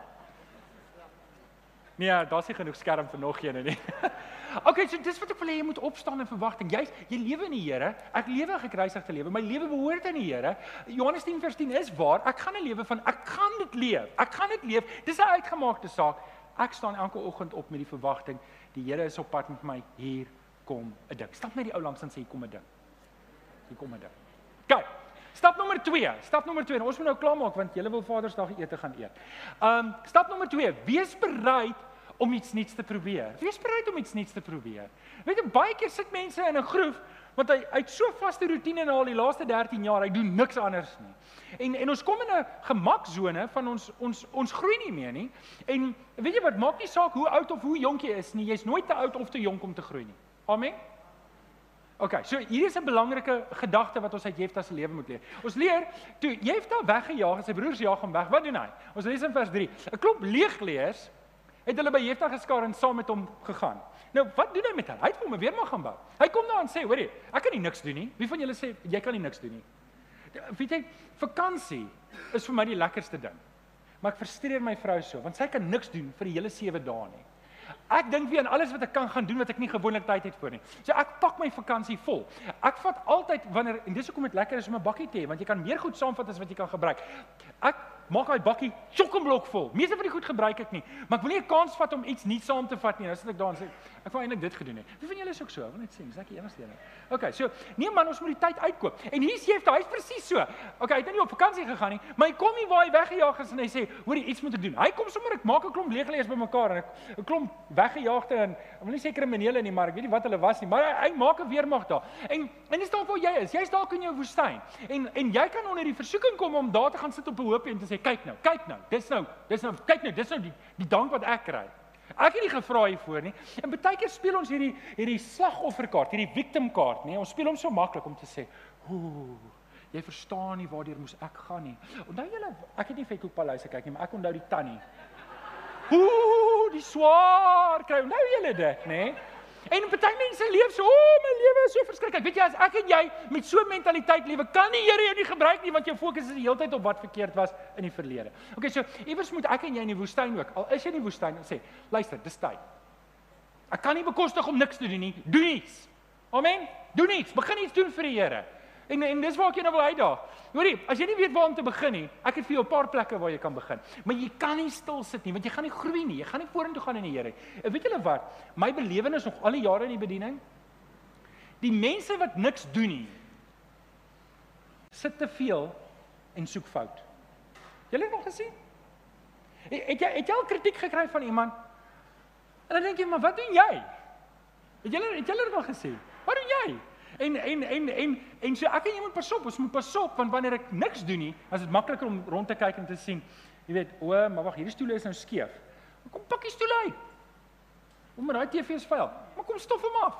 Nee, daar's nie genoeg skerm vir nog een nie. *laughs* okay, so dis wat ek wil hê jy moet opstaan in verwagting. Jy jy lewe in die Here. Ek lewe 'n gekruisigde lewe. My lewe behoort aan die Here. Johannes 10:10 is waar. Ek gaan 'n lewe van ek gaan dit leef. Ek gaan dit leef. Dis 'n uitgemaakte saak. Ek staan elke oggend op met die verwagting die Here is op pad met my hier kom 'n ding. Stap net die ou langs en sê hier kom 'n ding. Hier kom 'n ding. Kyk. Stap nommer 2. Stap nommer 2. Ons moet nou klaarmaak want julle wil Vadersdag ete gaan eet. Um stap nommer 2. Wees bereid om iets nuuts te probeer. Wees bereid om iets nuuts te probeer. Weet jy baie keer sit mense in 'n groef want hy hy't so vaste rotine na al die laaste 13 jaar, hy doen niks anders nie. En en ons kom in 'n gemaksone van ons ons ons groei nie meer nie. En weet jy wat, maak nie saak hoe oud of hoe jonk jy is nie, jy's nooit te oud of te jonk om te groei nie. Amen. OK, so hier is 'n belangrike gedagte wat ons uit Jefta se lewe moet leer. Ons leer toe Jefta weggejaag en sy broers jaag hom weg. Wat doen hy? Ons lees in vers 3. 'n Klomp leegleers het hulle by Jefta geskaar en saam met hom gegaan. Nou, wat doen hy met hulle? Hy het hom weer maar gaan bou. Hy kom daar en sê, hoorie, ek kan nie niks doen nie. Wie van julle sê jy kan nie niks doen nie? Weet jy, vakansie is vir my die lekkerste ding. Maar ek frustreer my vrou so, want sy kan niks doen vir die hele 7 dae nie. Ek dink weer aan alles wat ek kan gaan doen wat ek nie gewoonlik tyd het vir nie. So ek pak my vakansie vol. Ek vat altyd wanneer en dis hoekom dit lekker is om 'n bakkie te hê want jy kan meer goed saamvat as wat jy kan gebruik. Ek maak daai bakkie chokkenblok vol. Meeste van die goed gebruik ek nie, maar ek wil nie 'n kans vat om iets nuuts saam te vat nie. Nou sit ek daar en sê ek wou eintlik dit gedoen het. Wie van julle is ook so? Wil net sê, dis ek die enigste een. Okay, so nee man, ons moet die tyd uitkoop. En hier sê hy, hy's presies so. Okay, hy het nou nie op vakansie gegaan nie, maar hy kom nie waar hy weggejaag is en hy sê, "Hoorie, iets moet ek doen." Hy kom sommer ek maak 'n klomp leegleers bymekaar en ek 'n klomp weggejaagde en ek wil nie sê kriminele nie, maar ek weet nie wat hulle was nie, maar hy, hy maak 'n weermag daar. En en dis dalk waar jy is. Jy's dalk in jou woestyn. En en jy kan onder die versoeking kom om daar te gaan sit op 'n hoopie en te sê, "Kyk nou, kyk nou. Dis nou, dis nou, kyk nou, dis nou die die dank wat ek kry." Ek het nie gevra hiervoor nie. En baie keer speel ons hierdie hierdie slagofferkaart, hierdie victim kaart, nê? Ons speel hom so maklik om te sê, "Ooh, jy verstaan nie waardeur moes ek gaan nie." Onthou julle, ek het nie Vetkoek Paleis gekyk nie, maar ek onthou die tannie. Ooh, die swaar kry. Nou julle dit, nê? En baie mense leef so, o, oh, my lewe is so verskriklik. Weet jy, as ek en jy met so 'n mentaliteit lewe, kan die Here jou nie gebruik nie want jou fokus is die hele tyd op wat verkeerd was in die verlede. Okay, so iewers moet ek en jy in die woestyn ook. Al is jy in die woestyn en sê, luister, dis tyd. Ek kan nie bekostig om niks te doen nie. Doen iets. Amen. Doen iets. Begin iets doen vir die Here. En en dis waar ek jou nou wil uitdaag. Hoorie, as jy nie weet waar om te begin nie, ek het vir jou 'n paar plekke waar jy kan begin. Maar jy kan nie stil sit nie, want jy gaan nie groei nie. Jy gaan nie vorentoe gaan in die Here. En weet julle wat? My belewenis nog al die jare in die bediening, die mense wat niks doen nie, sit te veel en soek fout. Julle het nog gesien? Het jy het jy al kritiek gekry van iemand? En dan dink jy, maar wat doen jy? Het julle het julle dit al gesien? Wat doen jy? En en en en en so ek en jy moet pas op, ons moet pas op want wanneer ek niks doen nie, as dit makliker om rond te kyk en te sien, jy weet, o, maar wag, hierdie stoel is nou skeef. Kom pak die stoel uit. Kom maar daai TV is vuil. Maar kom stof hom af.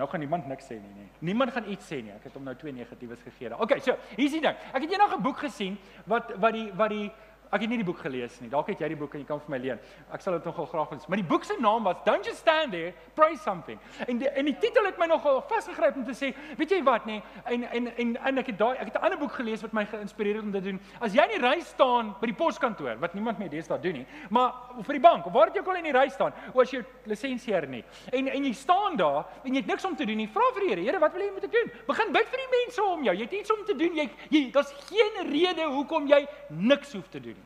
Nou gaan niemand niks sê nie, nee. Niemand gaan iets sê nie. Ek het hom nou twee negatiefs gegee. Okay, so, hier is die ding. Ek het eendag 'n boek gesien wat wat die wat die Ek het nie die boek gelees nie. Dalk het jy die boek en jy kan vir my leen. Ek sal dit nogal graag wil. Maar die boek se naam was Don't Just Stand There, Pray Something. En die, en die titel het my nogal vasgegryp om te sê, weet jy wat nê? En en en en ek het daai ek het 'n ander boek gelees wat my geïnspireer het om dit te doen. As jy in die ry staan by die poskantoor, wat niemand meer deesdae doen nie, maar vir die bank, of waar jy ook al in die ry staan, of as jy lisensie her nie. En en jy staan daar en jy het niks om te doen nie. Vra vir die Here, Here, wat wil jy moet ek doen? Begin bid vir die mense om jou. Jy het iets om te doen. Jy, jy daar's geen rede hoekom jy niks hoef te doen.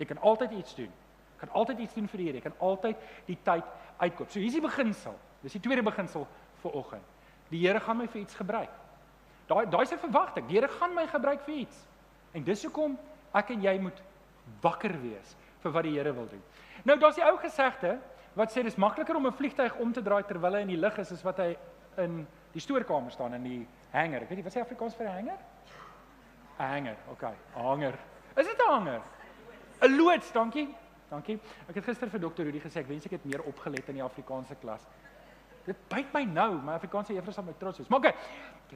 Jy kan altyd iets doen. Jy kan altyd iets doen vir die Here. Jy kan altyd die tyd uitkoop. So hier's die beginsel. Dis die tweede beginsel vir oggend. Die Here gaan my vir iets gebruik. Daai daai is 'n verwagting. Die Here gaan my gebruik vir iets. En dis hoekom ek en jy moet wakker wees vir wat die Here wil doen. Nou daar's die ou gesegde wat sê dis makliker om 'n vliegtyg om te draai terwyl hy in die lug is as wat hy in die stoorkamer staan in die hanger. Ek weet nie wat sê Afrikaans vir 'n hanger? 'n Hanger. Okay, hanger. Is dit 'n hanger? 'n loods, dankie. Dankie. Ek het gister vir dokter Rudy gesê ek wens ek het meer opgelet in die Afrikaanse klas. Dit byt my nou, my Afrikaanse juffrou sal my trots wees. Maar okay.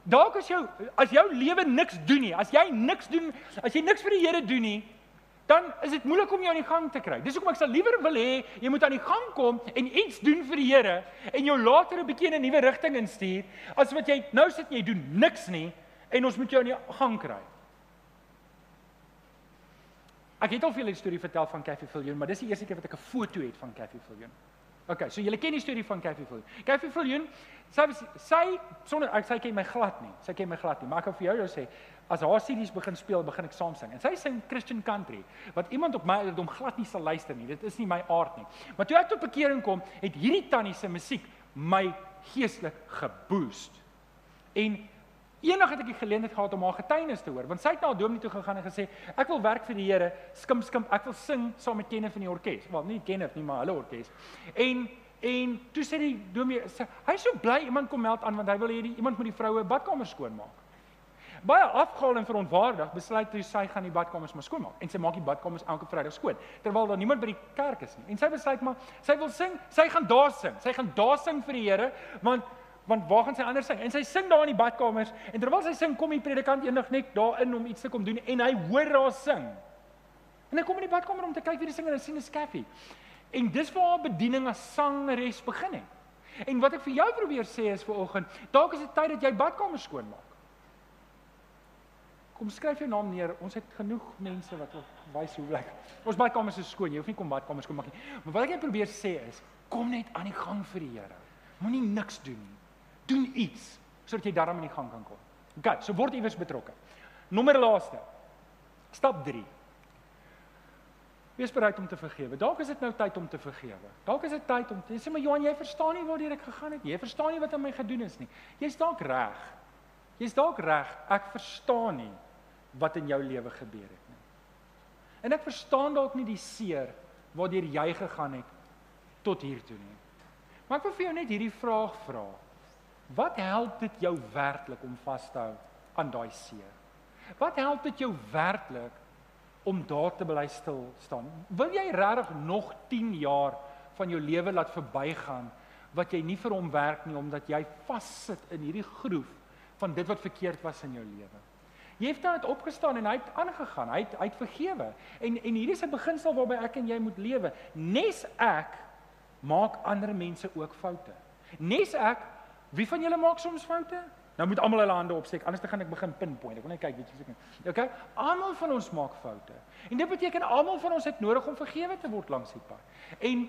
Dalk as jou as jou lewe niks doen nie, as jy niks doen, as jy niks vir die Here doen nie, dan is dit moeilik om jou aan die gang te kry. Dis hoekom ek sal liewer wil hê jy moet aan die gang kom en iets doen vir die Here en jou later 'n bietjie in 'n nuwe rigting instuur as wat jy nou sit en jy doen niks nie en ons moet jou aan die gang kry. Ek het al vir julle die storie vertel van Kathy Viljoen, maar dis die eerste keer wat ek 'n foto het van Kathy Viljoen. OK, so julle ken die storie van Kathy Viljoen. Kathy Viljoen, sy sy sonder ek sy ken my glad nie. Sy ken my glad nie, maar ek kan vir jou jou sê, as haar CD's begin speel, begin ek saam sing. En sy sing Christian country, wat iemand op my ouderdom glad nie sal luister nie. Dit is nie my aard nie. Maar toe ek tot bekering kom, het hierdie tannie se musiek my geestelik geboost. En Eendag het ek die geleentheid gehad om haar getuienis te hoor, want sy het na 'n dominee toe gegaan en gesê, "Ek wil werk vir die Here, skim skim, ek wil sing saam met Kenneth van die orkes." Wel, nie Kenneth nie, maar hulle orkes. En en toe sê die dominee, "Hy's so bly iemand kom meld aan want hy wil hê iemand moet die vroue badkamer skoonmaak." Baie afgehaal en verontwaardig besluit hy sy gaan die badkamers maar skoonmaak en sy maak die badkamers elke Vrydag skoon terwyl daar niemand by die kerk is nie. En sy besluit maar sy wil sing, sy gaan daar sing. Sy gaan daar sing vir die Here want want waar gaan sy anders sing? En sy sing daar in die badkamers en terwyl sy sing kom die predikant eendag net daarin om iets te kom doen en hy hoor haar sing. En hy kom in die badkamer om te kyk wie die singer is, sien 'n skaffie. En dis waar haar bediening as sangeres begin het. En wat ek vir jou probeer sê is vir oggend, dalk is dit tyd dat jy badkamers skoonmaak. Kom skryf jou naam neer. Ons het genoeg mense wat wys hoe lekker. Ons badkamers is skoon. Jy hoef nie kom badkamers skoonmaak nie. Maar wat ek net probeer sê is, kom net aan die gang vir die Here. Moenie niks doen nie doen iets sodat jy daarmee in die gang kan kom. OK, so word iewers betrokke. Nommer laaste. Stap 3. Wees bereid om te vergewe. Dalk is dit nou tyd om te vergewe. Dalk is dit tyd om te sê maar Johan, jy verstaan nie waartoe ek gegaan het nie. Jy verstaan nie wat aan my gedoen is nie. Jy's dalk reg. Jy's dalk reg. Ek verstaan nie wat in jou lewe gebeur het nie. En ek verstaan dalk nie die seer waardeur jy gegaan het tot hier toe nie. Maar ek wil vir jou net hierdie vraag vra. Wat help dit jou werklik om vas te hou aan daai seer? Wat help dit jou werklik om daar te bly stil staan? Wil jy regtig nog 10 jaar van jou lewe laat verbygaan wat jy nie vir hom werk nie omdat jy vassit in hierdie groef van dit wat verkeerd was in jou lewe? Jy het dan opgestaan en hy het aangegaan. Hy het hy het vergewe. En en hierdie is 'n beginsel waarby ek en jy moet lewe. Nes ek maak ander mense ook foute. Nes ek Wie van julle maak soms foute? Nou moet almal hulle hande opsteek, anders dan gaan ek begin pinpoint. Ek wil net kyk, weet jy, ek. Okay? Almal van ons maak foute. En dit beteken almal van ons het nodig om vergewe te word langs die pad. En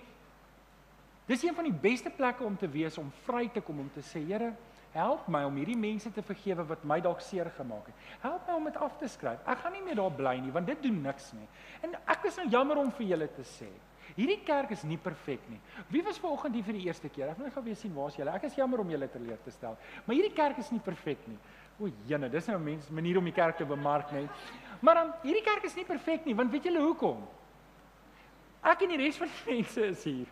dis een van die beste plekke om te wees om vry te kom om te sê, Here, help my om hierdie mense te vergewe wat my dalk seer gemaak het. Help my om dit af te skryf. Ek gaan nie meer daar bly nie, want dit doen niks nie. En ek is nou jammer om vir julle te sê. Hierdie kerk is nie perfek nie. Wie was vanoggend hier vir die eerste keer? Ek wil net gou weer sien waar is julle. Ek is jammer om julle te leer te stel. Maar hierdie kerk is nie perfek nie. O, jene, dis nou 'n mens manier om die kerk te bemark net. Maar dan hierdie kerk is nie perfek nie, want weet julle hoekom? Ek en die res van die *laughs* mense is hier.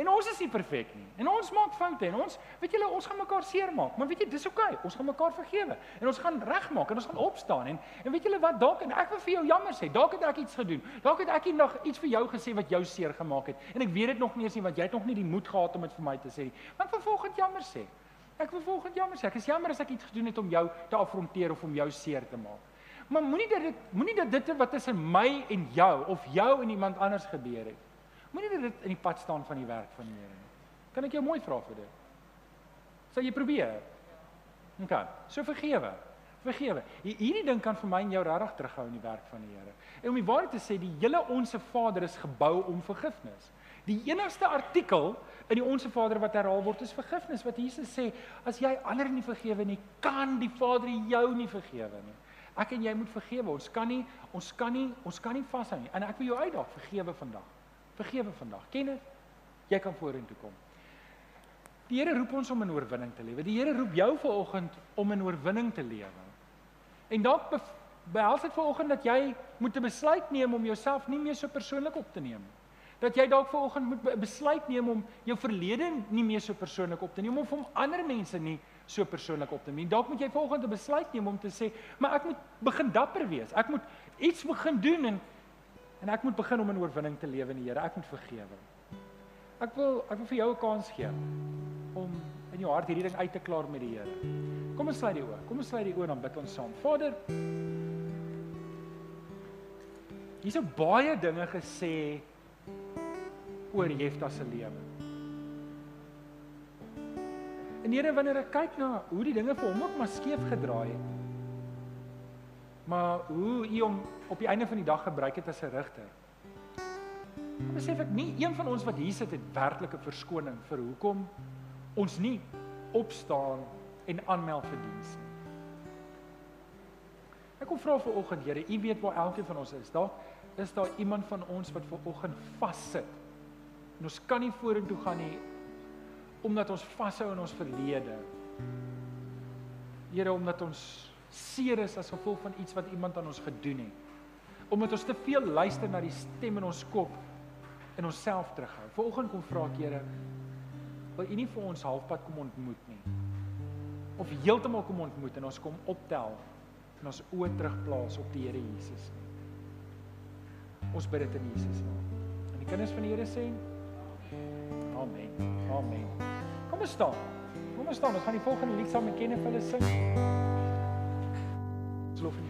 En ons is nie perfek nie. En ons maak foute en ons, weet julle, ons gaan mekaar seermaak, maar weet jy, dis oukei. Okay. Ons gaan mekaar vergewe en ons gaan regmaak en ons gaan opstaan en en weet julle wat, dalk en ek wil vir jou jammer sê, dalk het ek iets gedoen. Dalk het ek nog iets vir jou gesê wat jou seer gemaak het. En ek weet dit nog nie eens nie want jy het nog nie die moed gehad om dit vir my te sê nie. Maar ek wil volgende jammer sê. Ek wil volgende jammer sê. Ek is jammer as ek iets gedoen het om jou te afronteer of om jou seer te maak. Maar moenie dat dit moenie dat dit wat tussen my en jou of jou en iemand anders gebeur het Moenie dat dit in die pad staan van die werk van die Here nie. Kan ek jou mooi vra vir dit? Sal jy probeer? OK. So vergewe. Vergewe. Hierdie ding kan vir my en jou regtig terughou in die werk van die Here. En om die waarheid te sê, die hele onsse Vader is gebou om vergifnis. Die enigste artikel in die onsse Vader wat herhaal word is vergifnis wat Jesus sê, as jy ander nie vergewe nie, kan die Vader jou nie vergewe nie. Ek en jy moet vergewe. Ons kan nie ons kan nie ons kan nie vashou nie. En ek wil jou uitdaag, vergewe vandag. Vergewe vandag. Ken dit? Jy kan vorentoe kom. Die Here roep ons om in oorwinning te lewe. Die Here roep jou vanoggend om in oorwinning te lewe. En dalk behels dit vanoggend dat jy moet 'n besluit neem om jouself nie meer so persoonlik op te neem. Dat jy dalk vanoggend moet 'n besluit neem om jou verlede nie meer so persoonlik op te neem of om ander mense nie so persoonlik op te neem. Dalk moet jy vanoggend 'n besluit neem om te sê, "Maar ek moet begin dapper wees. Ek moet iets begin doen en En ek moet begin om in oorwinning te lewe in die Here. Ek moet vergewe. Ek wil ek wil vir jou 'n kans gee om in jou hart hierdie ding uit te klaar met die Here. Kom ons sluit die oë. Kom ons sluit die oë en dan bid ons saam. Vader, hier's so baie dinge gesê oor Jefta se lewe. En Here, wanneer ek kyk na hoe die dinge vir hom ook maar skeef gedraai het. Maar hoe u hom op die einde van die dag gebruik het as 'n rigter. Dan besef ek nie een van ons wat hier sit het werklike verskoning vir hoekom ons nie opstaan en aanmeld vir diens nie. Ek kom vra vir oggend, Here, U weet waar elkeen van ons is. Dalk is daar iemand van ons wat ver oggend vassit. En ons kan nie vorentoe gaan nie omdat ons vashou in ons verlede. Here, omdat ons seer is as gevolg van iets wat iemand aan ons gedoen het. Omdat ons te veel luister na die stem in ons kop en onsself terughou. Vanoggend kom vra ek Here, wil U nie vir ons halfpad kom ontmoet nie? Of heeltemal kom ontmoet en ons kom optel en ons oë terugplaas op die Here Jesus nie. Ons bid dit in Jesus naam. En die kinders van die Here sê Amen. Amen. Kom ons staan. Kom ons staan. Ons gaan die volgende lied saam met Kenneth hulle sing. Sloof in die Here.